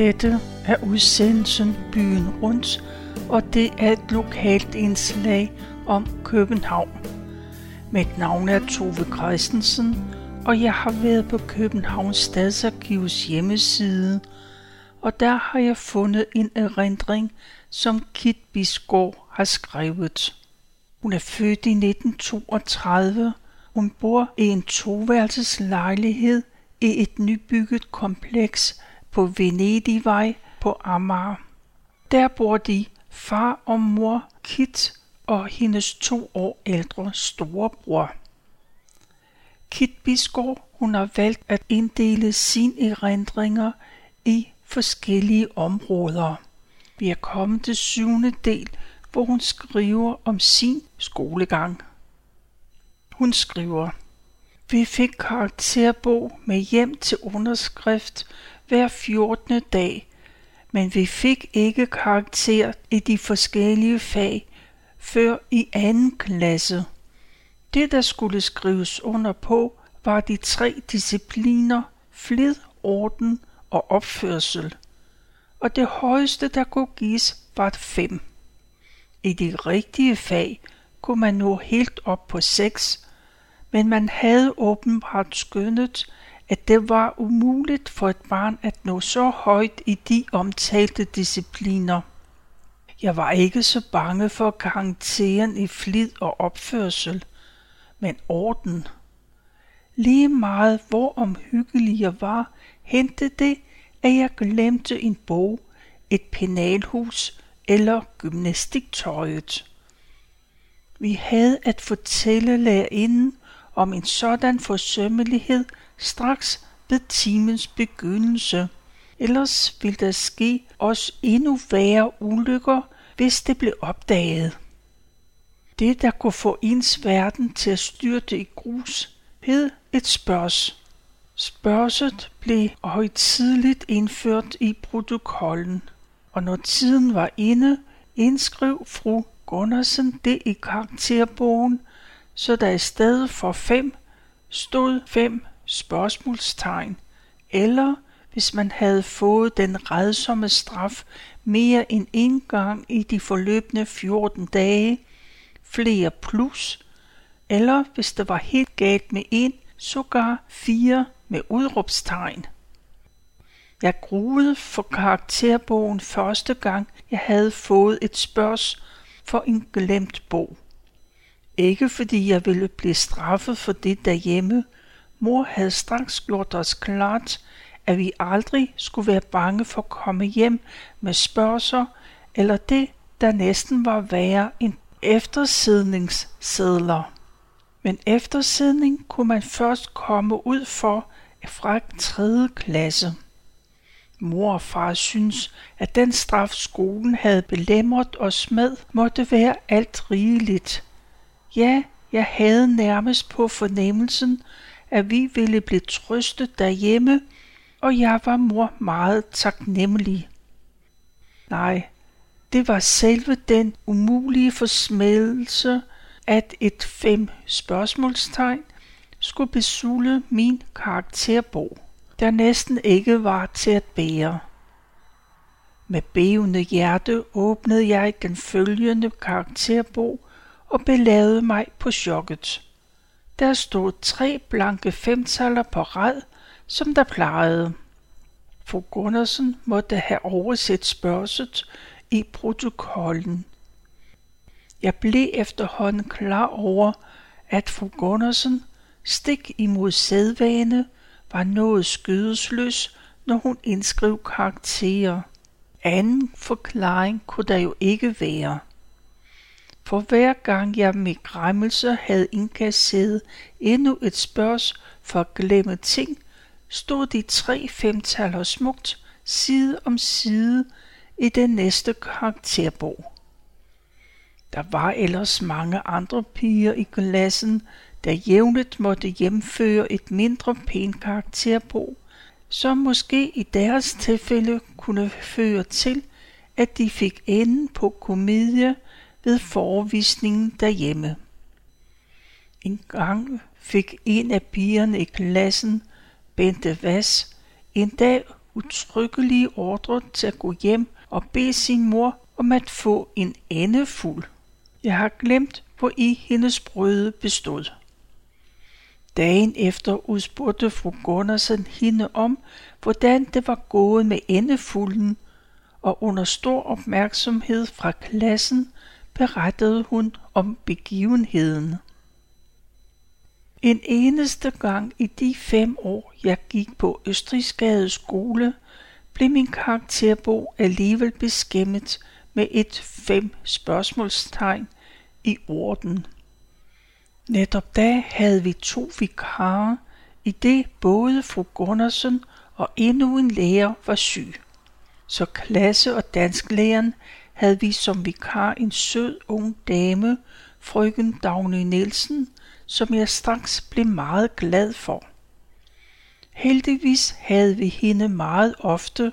Dette er udsendelsen Byen Rundt, og det er et lokalt indslag om København. Mit navn er Tove Christensen, og jeg har været på Københavns Stadsarkivs hjemmeside, og der har jeg fundet en erindring, som Kit Bisgaard har skrevet. Hun er født i 1932. Hun bor i en toværelses lejlighed i et nybygget kompleks på Venedigvej på Amager. Der bor de far og mor Kit og hendes to år ældre storebror. Kit Bisgaard, hun har valgt at inddele sine erindringer i forskellige områder. Vi er kommet til syvende del, hvor hun skriver om sin skolegang. Hun skriver, vi fik karakterbog med hjem til underskrift hver 14. dag, men vi fik ikke karakter i de forskellige fag før i anden klasse. Det, der skulle skrives under på, var de tre discipliner flid, orden og opførsel. Og det højeste, der kunne gives, var fem. I de rigtige fag kunne man nå helt op på seks, men man havde åbenbart skønnet, at det var umuligt for et barn at nå så højt i de omtalte discipliner. Jeg var ikke så bange for karakteren i flid og opførsel, men orden. Lige meget hvor omhyggelig jeg var, hentede det, at jeg glemte en bog, et penalhus eller gymnastiktøjet. Vi havde at fortælle lærerinden om en sådan forsømmelighed straks ved timens begyndelse. Ellers ville der ske os endnu værre ulykker, hvis det blev opdaget. Det, der kunne få ens verden til at styrte i grus, hed et spørgs. Spørgset blev højtidligt indført i protokollen, og når tiden var inde, indskrev fru Gunnarsen det i karakterbogen, så der i stedet for fem stod fem spørgsmålstegn, eller hvis man havde fået den redsomme straf mere end en gang i de forløbende 14 dage, flere plus, eller hvis det var helt galt med en, sågar fire med udråbstegn. Jeg gruede for karakterbogen første gang, jeg havde fået et spørgs for en glemt bog. Ikke fordi jeg ville blive straffet for det derhjemme. Mor havde straks gjort os klart, at vi aldrig skulle være bange for at komme hjem med spørgsmål eller det, der næsten var værre end eftersidningssedler. Men eftersidning kunne man først komme ud for fra 3. klasse. Mor og far synes, at den straf skolen havde belemret os med, måtte være alt rigeligt. Ja, jeg havde nærmest på fornemmelsen, at vi ville blive trøstet derhjemme, og jeg var mor meget taknemmelig. Nej, det var selve den umulige forsmædelse, at et fem spørgsmålstegn skulle besule min karakterbog, der næsten ikke var til at bære. Med bevende hjerte åbnede jeg den følgende karakterbog og belavede mig på chokket. Der stod tre blanke femtaller på rad, som der plejede. Fru Gundersen måtte have overset spørgset i protokollen. Jeg blev efterhånden klar over, at fru Gundersen stik imod sædvane var noget skydesløs, når hun indskrev karakterer. Anden forklaring kunne der jo ikke være. For hver gang jeg med græmmelse havde indkasseret endnu et spørgs for at glemme ting, stod de tre femtaller smukt side om side i den næste karakterbog. Der var ellers mange andre piger i klassen, der jævnligt måtte hjemføre et mindre pænt karakterbog, som måske i deres tilfælde kunne føre til, at de fik enden på komedie ved forvisningen derhjemme. En gang fik en af pigerne i klassen, Bente Vas, en dag utryggelige ordre til at gå hjem og bede sin mor om at få en andefuld. Jeg har glemt, hvor i hendes brøde bestod. Dagen efter udspurgte fru Gunnarsen hende om, hvordan det var gået med endefulden, og under stor opmærksomhed fra klassen berettede hun om begivenheden. En eneste gang i de fem år, jeg gik på Østrigsgade skole, blev min karakterbog alligevel beskæmmet med et fem spørgsmålstegn i orden. Netop da havde vi to vikarer, i det både fru Gunnarsen og endnu en lærer var syg. Så klasse- og dansklæreren havde vi som vikar en sød ung dame, frøken Dagny Nielsen, som jeg straks blev meget glad for. Heldigvis havde vi hende meget ofte,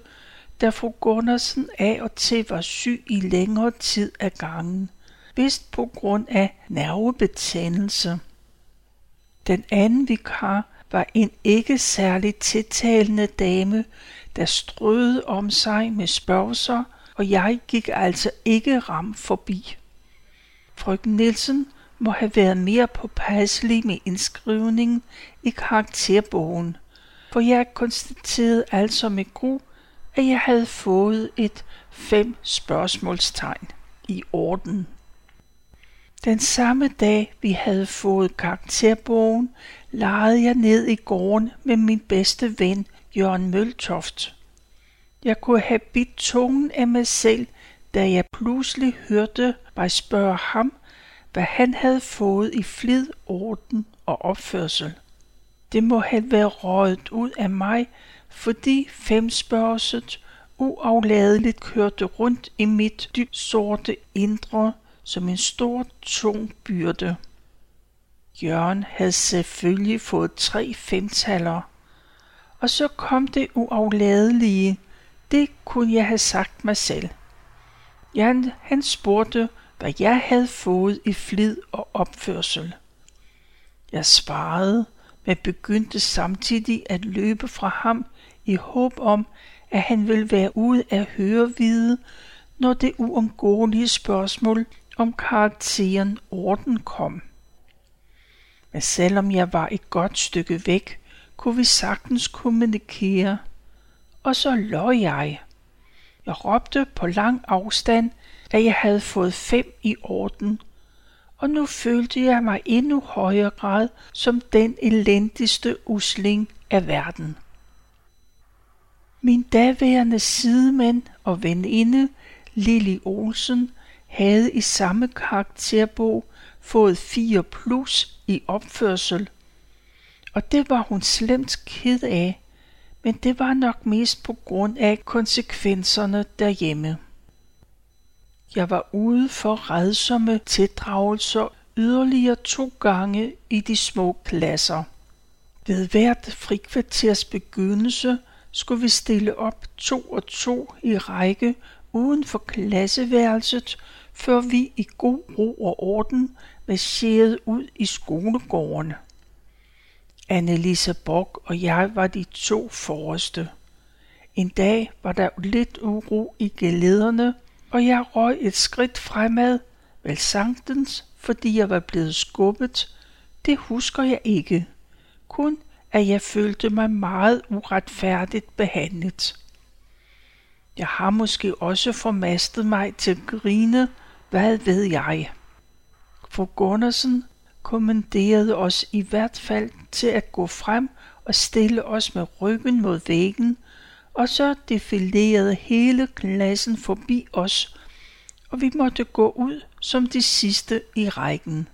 da fru Gunnarsen af og til var syg i længere tid af gangen, vist på grund af nervebetændelse. Den anden vikar var en ikke særlig tiltalende dame, der strøede om sig med spørgser og jeg gik altså ikke ram forbi. Frøken Nielsen må have været mere påpasselig med indskrivningen i karakterbogen, for jeg konstaterede altså med gru, at jeg havde fået et fem spørgsmålstegn i orden. Den samme dag, vi havde fået karakterbogen, legede jeg ned i gården med min bedste ven, Jørgen Møltoft. Jeg kunne have bidt tungen af mig selv, da jeg pludselig hørte mig spørge ham, hvad han havde fået i flid, orden og opførsel. Det må have været røget ud af mig, fordi femspørgset uafladeligt kørte rundt i mit dybt sorte indre som en stor, tung byrde. Jørgen havde selvfølgelig fået tre femtaller, og så kom det uafladelige. Det kunne jeg have sagt mig selv. Jan, han spurgte, hvad jeg havde fået i flid og opførsel. Jeg svarede, men begyndte samtidig at løbe fra ham i håb om, at han ville være ude af høre vide, når det uundgåelige spørgsmål om karakteren orden kom. Men selvom jeg var et godt stykke væk, kunne vi sagtens kommunikere. Og så løg jeg. Jeg råbte på lang afstand, at jeg havde fået fem i orden, og nu følte jeg mig endnu højere grad som den elendigste usling af verden. Min daværende sidemand og veninde, Lili Olsen, havde i samme karakterbog fået 4 plus i opførsel, og det var hun slemt ked af, men det var nok mest på grund af konsekvenserne derhjemme. Jeg var ude for redsomme tildragelser yderligere to gange i de små klasser. Ved hvert frikvarters begyndelse skulle vi stille op to og to i række uden for klasseværelset, før vi i god ro og orden marcherede ud i skolegården. Annelise Bock og jeg var de to forreste. En dag var der lidt uro i gelederne, og jeg røg et skridt fremad, vel sanktens, fordi jeg var blevet skubbet. Det husker jeg ikke. Kun at jeg følte mig meget uretfærdigt behandlet. Jeg har måske også formastet mig til at grine, hvad ved jeg. For Gunnarsen kommanderede os i hvert fald til at gå frem og stille os med ryggen mod væggen, og så defilerede hele klassen forbi os, og vi måtte gå ud som de sidste i rækken.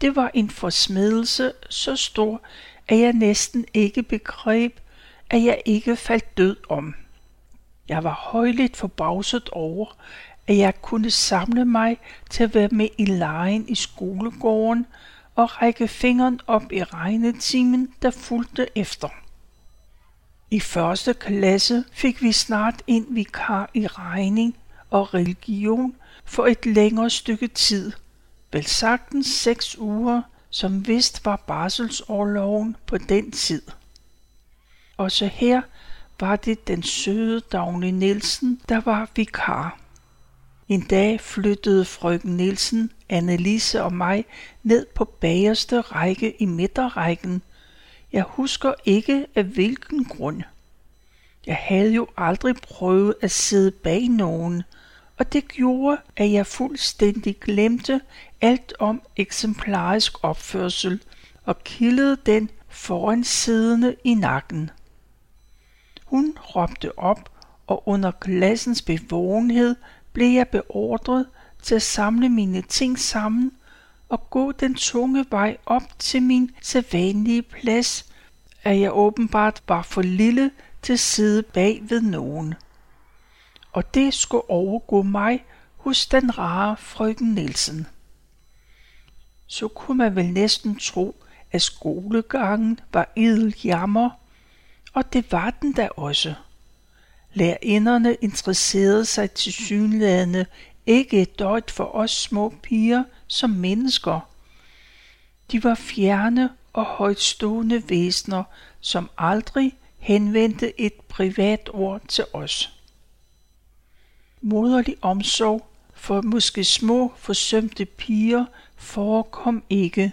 Det var en forsmedelse så stor, at jeg næsten ikke begreb, at jeg ikke faldt død om. Jeg var højligt forbavset over, at jeg kunne samle mig til at være med i lejen i skolegården og række fingeren op i regnetimen, der fulgte efter. I første klasse fik vi snart en vikar i regning og religion for et længere stykke tid, vel sagtens seks uger, som vist var barselsårloven på den tid. Også her var det den søde Dagny Nielsen, der var vikar. En dag flyttede frøken Nielsen, Annelise og mig ned på bagerste række i midterrækken. Jeg husker ikke af hvilken grund. Jeg havde jo aldrig prøvet at sidde bag nogen, og det gjorde, at jeg fuldstændig glemte alt om eksemplarisk opførsel og kildede den foran siddende i nakken. Hun råbte op, og under klassens bevågenhed blev jeg beordret til at samle mine ting sammen og gå den tunge vej op til min sædvanlige plads, at jeg åbenbart var for lille til at sidde bag ved nogen. Og det skulle overgå mig hos den rare frøken Nielsen. Så kunne man vel næsten tro, at skolegangen var idel jammer, og det var den da også. Lærinderne interesserede sig til synlædende ikke et døjt for os små piger som mennesker. De var fjerne og højtstående væsner, som aldrig henvendte et privat ord til os. Moderlig omsorg for måske små forsømte piger forekom ikke,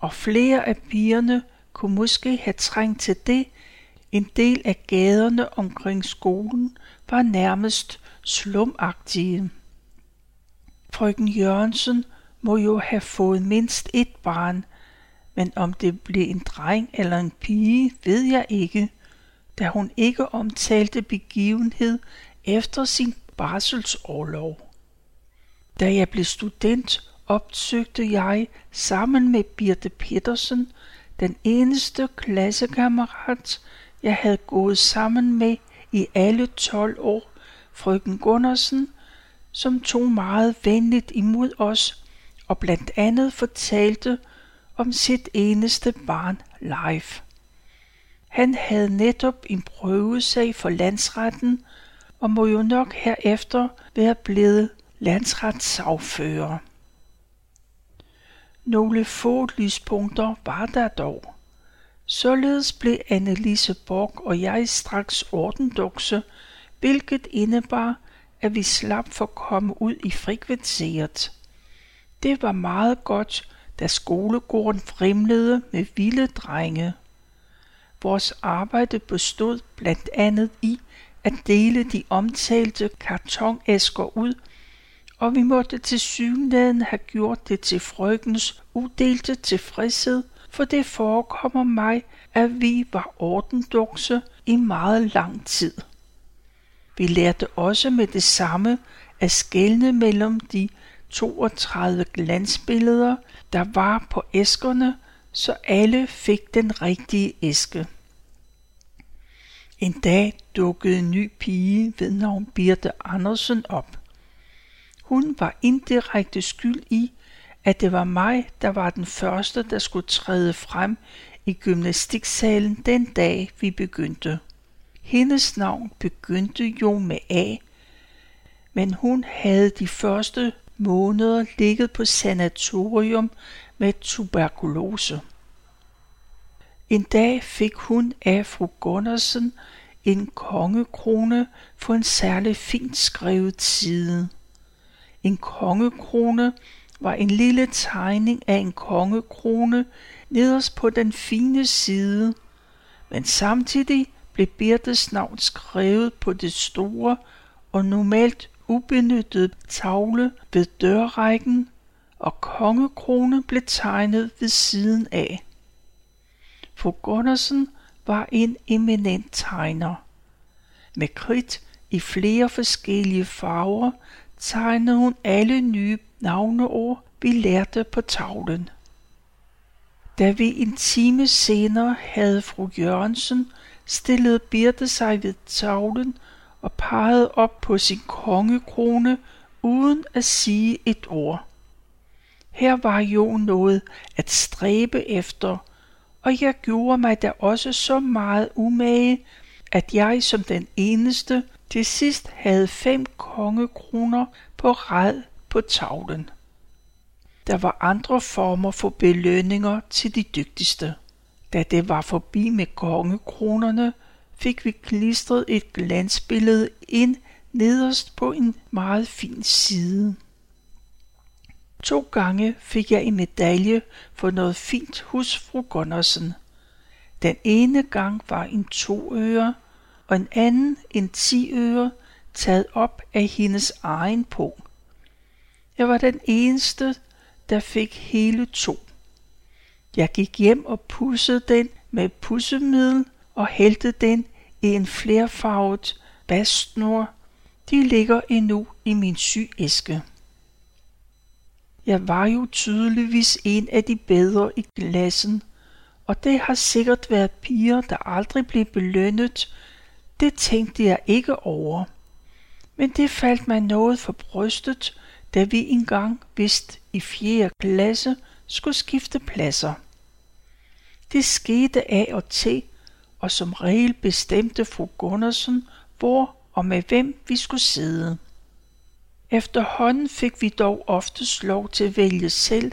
og flere af pigerne kunne måske have trængt til det, en del af gaderne omkring skolen var nærmest slumagtige. Frøken Jørgensen må jo have fået mindst et barn, men om det blev en dreng eller en pige, ved jeg ikke, da hun ikke omtalte begivenhed efter sin barselsårlov. Da jeg blev student, opsøgte jeg sammen med Birte Petersen, den eneste klassekammerat, jeg havde gået sammen med i alle 12 år, frøken Gundersen, som tog meget venligt imod os og blandt andet fortalte om sit eneste barn live. Han havde netop en prøvesag for landsretten og må jo nok herefter være blevet landsretssagfører. Nogle få lyspunkter var der dog. Således blev Annelise Borg og jeg straks ordendukse, hvilket indebar, at vi slap for at komme ud i frekvenseret. Det var meget godt, da skolegården frimlede med vilde drenge. Vores arbejde bestod blandt andet i at dele de omtalte kartonæsker ud, og vi måtte til synligheden have gjort det til frøkens udelte tilfredshed – for det forekommer mig, at vi var ordendukse i meget lang tid. Vi lærte også med det samme at skelne mellem de 32 glansbilleder, der var på æskerne, så alle fik den rigtige æske. En dag dukkede en ny pige ved navn Birte Andersen op. Hun var indirekte skyld i, at det var mig, der var den første, der skulle træde frem i gymnastiksalen den dag, vi begyndte. Hendes navn begyndte jo med A, men hun havde de første måneder ligget på sanatorium med tuberkulose. En dag fik hun af fru Gundersen en kongekrone for en særlig fint skrevet side. En kongekrone var en lille tegning af en kongekrone nederst på den fine side, men samtidig blev Birtes navn skrevet på det store og normalt ubenyttede tavle ved dørrækken, og kongekrone blev tegnet ved siden af. For Gundersen var en eminent tegner. Med kridt i flere forskellige farver tegnede hun alle nye navneord, vi lærte på tavlen. Da vi en time senere havde fru Jørgensen, stillede Birte sig ved tavlen og pegede op på sin kongekrone uden at sige et ord. Her var jo noget at stræbe efter, og jeg gjorde mig da også så meget umage, at jeg som den eneste til sidst havde fem kongekroner på rad på tavlen. Der var andre former for belønninger til de dygtigste. Da det var forbi med kongekronerne, fik vi klistret et glansbillede ind nederst på en meget fin side. To gange fik jeg en medalje for noget fint hos fru Gundersen. Den ene gang var en to øre, og en anden en ti øre, taget op af hendes egen på. Jeg var den eneste, der fik hele to. Jeg gik hjem og pussede den med pussemiddel og hældte den i en flerfarvet bastnor. De ligger endnu i min syæske. Jeg var jo tydeligvis en af de bedre i klassen, og det har sikkert været piger, der aldrig blev belønnet. Det tænkte jeg ikke over. Men det faldt mig noget for brystet, da vi engang vist i fjerde klasse skulle skifte pladser. Det skete af og til, og som regel bestemte fru Gundersen, hvor og med hvem vi skulle sidde. Efterhånden fik vi dog ofte lov til at vælge selv,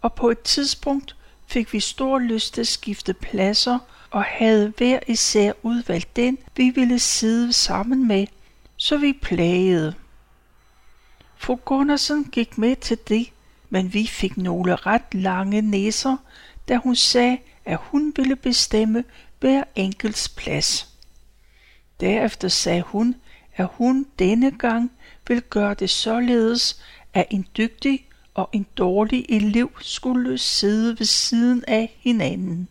og på et tidspunkt fik vi stor lyst til at skifte pladser og havde hver især udvalgt den, vi ville sidde sammen med, så vi plagede. Fru Gundersen gik med til det, men vi fik nogle ret lange næser, da hun sagde, at hun ville bestemme hver enkelts plads. Derefter sagde hun, at hun denne gang vil gøre det således, at en dygtig og en dårlig elev skulle sidde ved siden af hinanden.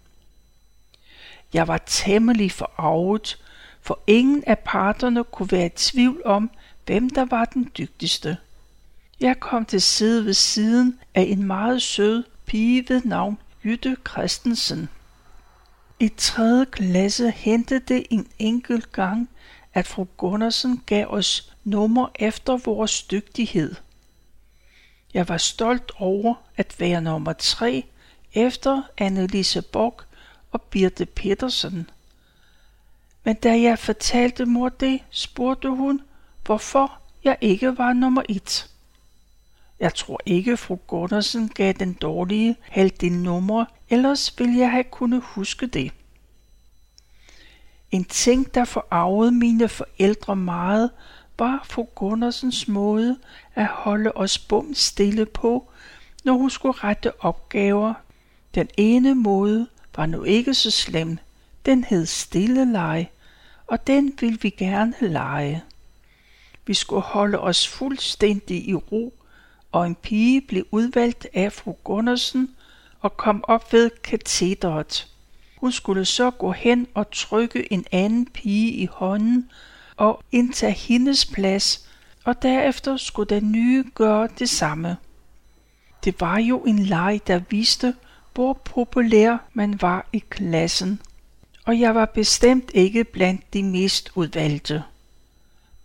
Jeg var temmelig forarvet, for ingen af parterne kunne være i tvivl om, hvem der var den dygtigste. Jeg kom til side ved siden af en meget sød pige ved navn Jytte Christensen. I tredje klasse hentede det en enkelt gang, at fru Gundersen gav os nummer efter vores dygtighed. Jeg var stolt over at være nummer tre efter Annelise Bock og Birte Petersen. Men da jeg fortalte mor det, spurgte hun, hvorfor jeg ikke var nummer et. Jeg tror ikke, fru Gundersen gav den dårlige halvdel nummer, ellers ville jeg have kunnet huske det. En ting, der forarvede mine forældre meget, var fru Gundersens måde at holde os bum stille på, når hun skulle rette opgaver. Den ene måde var nu ikke så slem. Den hed stille lege, og den ville vi gerne lege. Vi skulle holde os fuldstændig i ro, og en pige blev udvalgt af fru Gundersen og kom op ved katedret. Hun skulle så gå hen og trykke en anden pige i hånden og indtage hendes plads, og derefter skulle den nye gøre det samme. Det var jo en leg, der viste, hvor populær man var i klassen, og jeg var bestemt ikke blandt de mest udvalgte.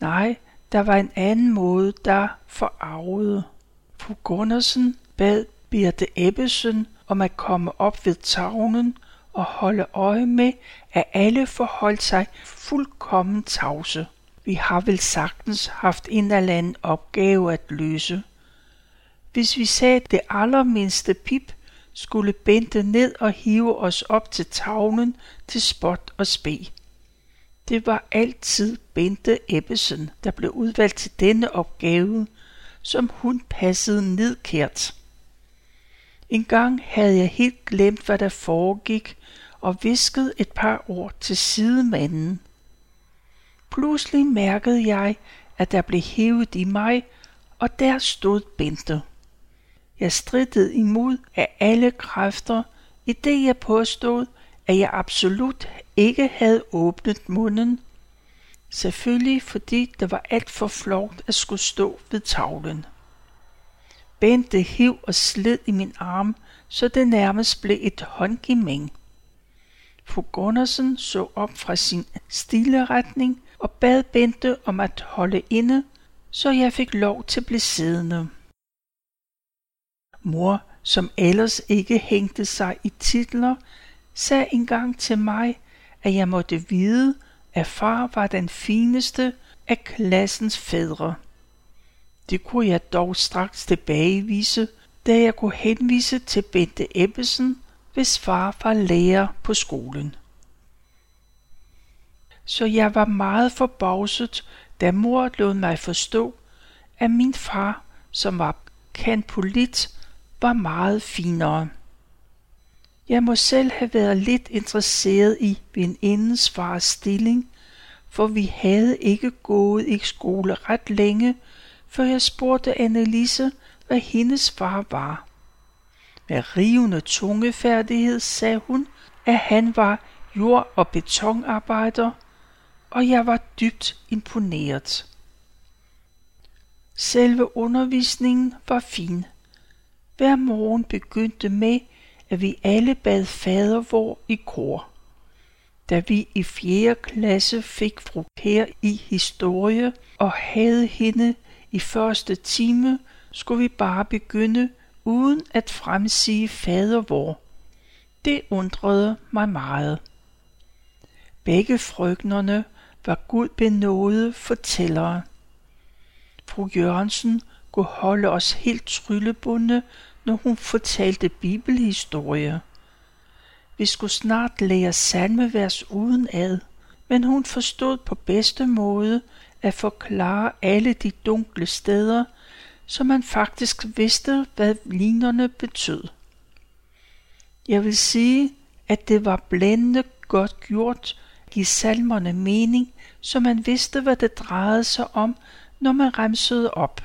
Nej, der var en anden måde, der forarvede. Fru Gundersen bad Birte Ebbesen om at komme op ved tavlen og holde øje med, at alle forholdt sig fuldkommen tavse. Vi har vel sagtens haft en eller anden opgave at løse. Hvis vi sagde det allermindste pip, skulle Bente ned og hive os op til tavlen til spot og spe. Det var altid Bente Ebbesen, der blev udvalgt til denne opgave, som hun passede nedkært. En gang havde jeg helt glemt, hvad der foregik, og viskede et par ord til sidemanden. Pludselig mærkede jeg, at der blev hævet i mig, og der stod Bente. Jeg strittede imod af alle kræfter, i det jeg påstod, at jeg absolut ikke havde åbnet munden. Selvfølgelig fordi det var alt for flot at skulle stå ved tavlen. Bente hiv og slid i min arm, så det nærmest blev et håndgivning. Fru Gundersen så op fra sin stille retning og bad Bente om at holde inde, så jeg fik lov til at blive siddende. Mor, som ellers ikke hængte sig i titler, sagde engang til mig, at jeg måtte vide, at far var den fineste af klassens fædre. Det kunne jeg dog straks tilbagevise, da jeg kunne henvise til Bente Ebbesen, hvis far var lærer på skolen. så jeg var meget forbavset, da mor lod mig forstå, at min far, som var polit, var meget finere. Jeg må selv have været lidt interesseret i venindens fars stilling, for vi havde ikke gået i skole ret længe, før jeg spurgte Annelise, hvad hendes far var. Med rivende tungefærdighed sagde hun, at han var jord- og betonarbejder, og jeg var dybt imponeret. Selve undervisningen var fin. Hver morgen begyndte med, at vi alle bad fader vor i kor. Da vi i 4. klasse fik fru Kær i historie og havde hende i første time, skulle vi bare begynde uden at fremsige fader vor. Det undrede mig meget. Begge frøknerne var Gud benåede fortællere. Fru Jørgensen kunne holde os helt tryllebunde, når hun fortalte bibelhistorier. Vi skulle snart lære salmevers uden ad, men hun forstod på bedste måde at forklare alle de dunkle steder, så man faktisk vidste, hvad linerne betød. Jeg vil sige, at det var blændende godt gjort at give salmerne mening, så man vidste, hvad det drejede sig om, når man remsede op.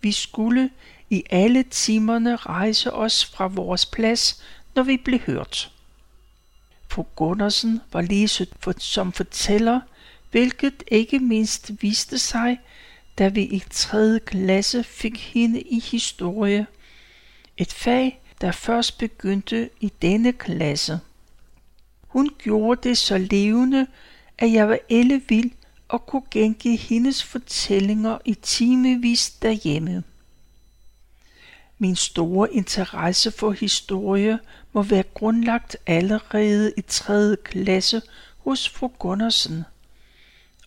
Vi skulle i alle timerne rejse os fra vores plads, når vi blev hørt. Fru Gundersen var lige som fortæller, hvilket ikke mindst viste sig, da vi i 3. klasse fik hende i historie. Et fag, der først begyndte i denne klasse. Hun gjorde det så levende, at jeg var ellevild og kunne gengive hendes fortællinger i timevis derhjemme. Min store interesse for historie må være grundlagt allerede i 3. klasse hos fru Gundersen.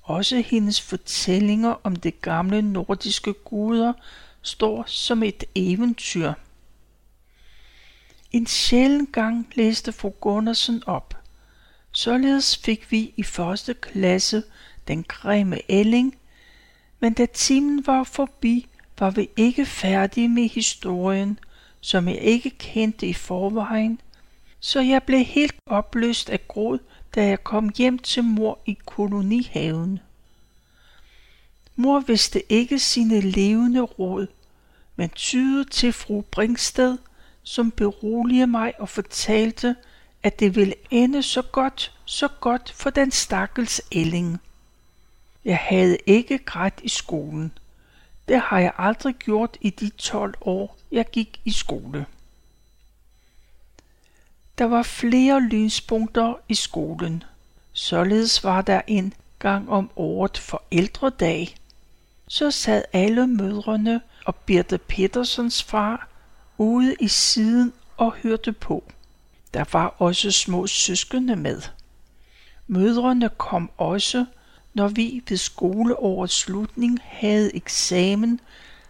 Også hendes fortællinger om de gamle nordiske guder står som et eventyr. En sjælden gang læste fru Gundersen op. Således fik vi i første klasse den grimme ælling, men da timen var forbi, var vi ikke færdige med historien, som jeg ikke kendte i forvejen, så jeg blev helt opløst af gråd, da jeg kom hjem til mor i kolonihaven. Mor vidste ikke sine levende råd, men tydede til fru Bringsted, som beroligede mig og fortalte, at det ville ende så godt, så godt for den stakkels ælling. Jeg havde ikke grædt i skolen. Det har jeg aldrig gjort i de 12 år, jeg gik i skole. Der var flere lyspunkter i skolen. Således var der en gang om året for ældredag. Så sad alle mødrene og Birte Petersens far ude i siden og hørte på. Der var også små søskende med. Mødrene kom også når vi ved skoleårets slutning havde eksamen,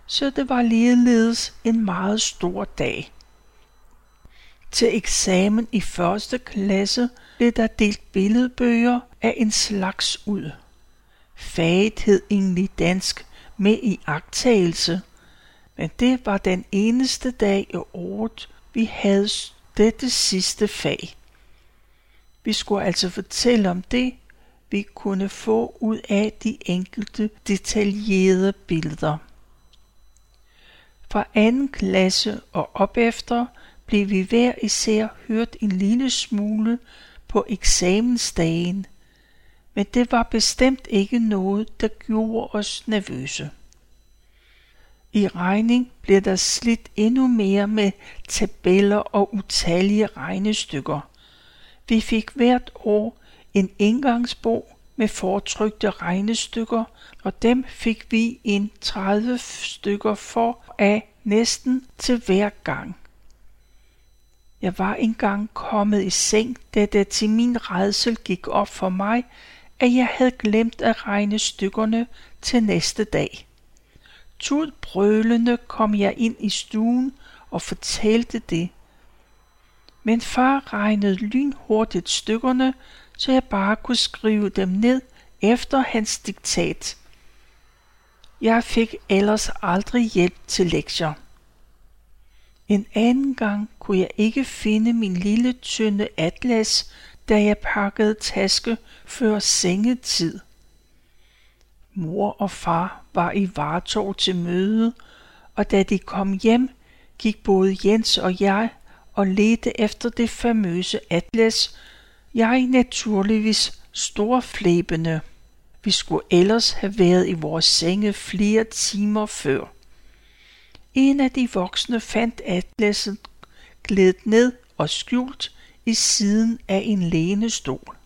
så det var ligeledes en meget stor dag. Til eksamen i første klasse blev der delt billedbøger af en slags ud. Faget hed egentlig dansk med i agtagelse, men det var den eneste dag i året, vi havde dette sidste fag. Vi skulle altså fortælle om det, vi kunne få ud af de enkelte detaljerede billeder. Fra anden klasse og op efter blev vi hver især hørt en lille smule på eksamensdagen, men det var bestemt ikke noget, der gjorde os nervøse. I regning blev der slidt endnu mere med tabeller og utallige regnestykker. Vi fik hvert år en indgangsbog med fortrykte regnestykker, og dem fik vi en 30 stykker for af næsten til hver gang. Jeg var engang kommet i seng, da det til min redsel gik op for mig, at jeg havde glemt at regne stykkerne til næste dag. Tud brølende kom jeg ind i stuen og fortalte det. Men far regnede lynhurtigt stykkerne, så jeg bare kunne skrive dem ned efter hans diktat. Jeg fik ellers aldrig hjælp til lektier. En anden gang kunne jeg ikke finde min lille tynde atlas, da jeg pakkede taske før sengetid. Mor og far var i Vartov til møde, og da de kom hjem, gik både Jens og jeg og ledte efter det famøse atlas, jeg naturligvis storflæbende. Vi skulle ellers have været i vores senge flere timer før. En af de voksne fandt atlaset glædet ned og skjult i siden af en lænestol.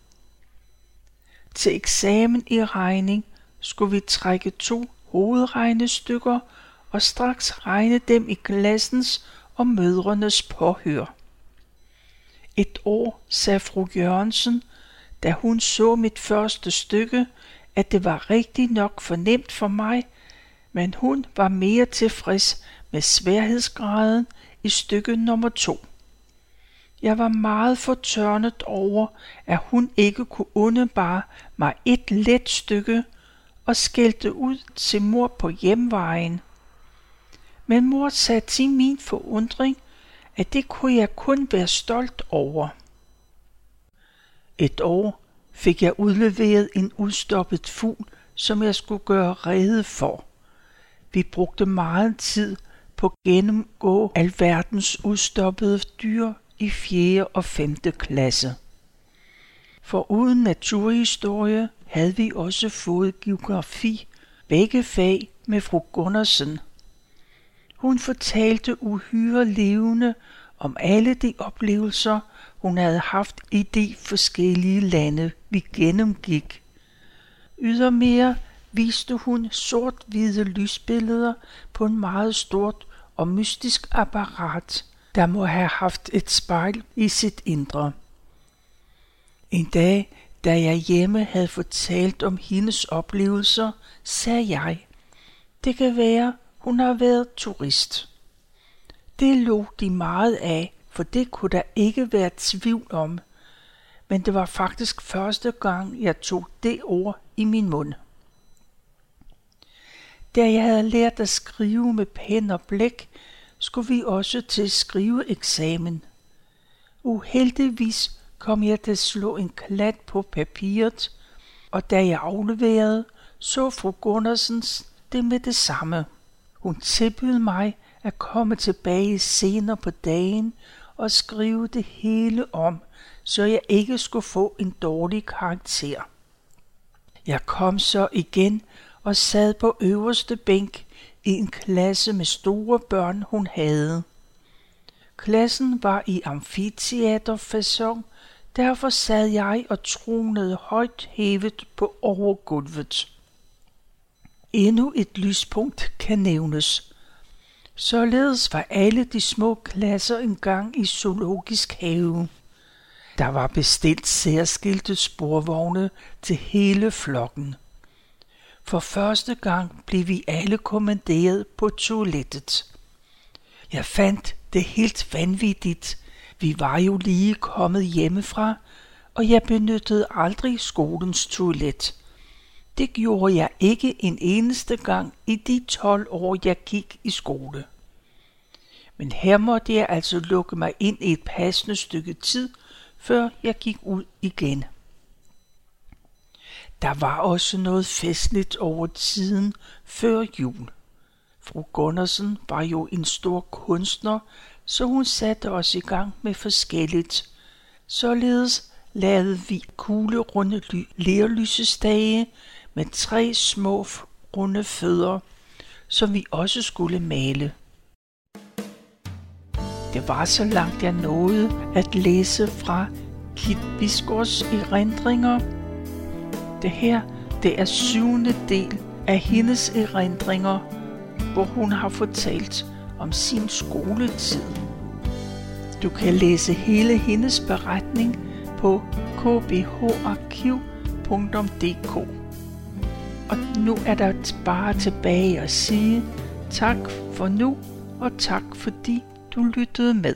Til eksamen i regning skulle vi trække to hovedregnestykker og straks regne dem i klassens og mødrenes påhør. Et år sagde fru Jørgensen, da hun så mit første stykke, at det var rigtig nok for nemt for mig, men hun var mere tilfreds med sværhedsgraden i stykke nummer to. Jeg var meget fortørnet over, at hun ikke kunne undebare mig et let stykke og skældte ud til mor på hjemvejen. Men mor sagde til min forundring, at det kunne jeg kun være stolt over. Et år fik jeg udleveret en udstoppet fugl, som jeg skulle gøre rede for. Vi brugte meget tid på at gennemgå alverdens udstoppede dyr i 4. og 5. klasse. For uden naturhistorie havde vi også fået geografi, begge fag med fru Gundersen. Hun fortalte uhyre levende om alle de oplevelser, hun havde haft i de forskellige lande, vi gennemgik. Ydermere viste hun sort-hvide lysbilleder på en meget stort og mystisk apparat, der må have haft et spejl i sit indre. En dag, da jeg hjemme havde fortalt om hendes oplevelser, sagde jeg, det kan være, hun har været turist. Det lå de meget af, for det kunne der ikke være tvivl om. Men det var faktisk første gang, jeg tog det ord i min mund. Da jeg havde lært at skrive med pen og blæk, skulle vi også til skriveeksamen. Uheldigvis kom jeg til at slå en klat på papiret, og da jeg afleverede, så fru Gundersens det med det samme. Hun tilbød mig at komme tilbage senere på dagen og skrive det hele om, så jeg ikke skulle få en dårlig karakter. Jeg kom så igen og sad på øverste bænk i en klasse med store børn, hun havde. Klassen var i amfiteaterfasong, derfor sad jeg og tronede højt hævet på overgulvet. Endnu et lyspunkt kan nævnes. Således var alle de små klasser engang i zoologisk have. Der var bestilt særskilte sporvogne til hele flokken. For første gang blev vi alle kommanderet på toilettet. Jeg fandt det helt vanvittigt. Vi var jo lige kommet hjemmefra, og jeg benyttede aldrig skolens toilet. Det gjorde jeg ikke en eneste gang i de 12 år, jeg gik i skole. Men her måtte jeg altså lukke mig ind i et passende stykke tid, før jeg gik ud igen. Der var også noget festligt over tiden før jul. Fru Gundersen var jo en stor kunstner, så hun satte os i gang med forskelligt. Således lavede vi kugle runde lerlysestage med tre små runde fødder, som vi også skulle male. Det var så langt jeg nåede at læse fra Kit Biskors erindringer. Det her, det er syvende del af hendes erindringer, hvor hun har fortalt om sin skoletid. Du kan læse hele hendes beretning på kbharkiv.dk. Og nu er der bare tilbage at sige tak for nu, og tak fordi du lyttede med.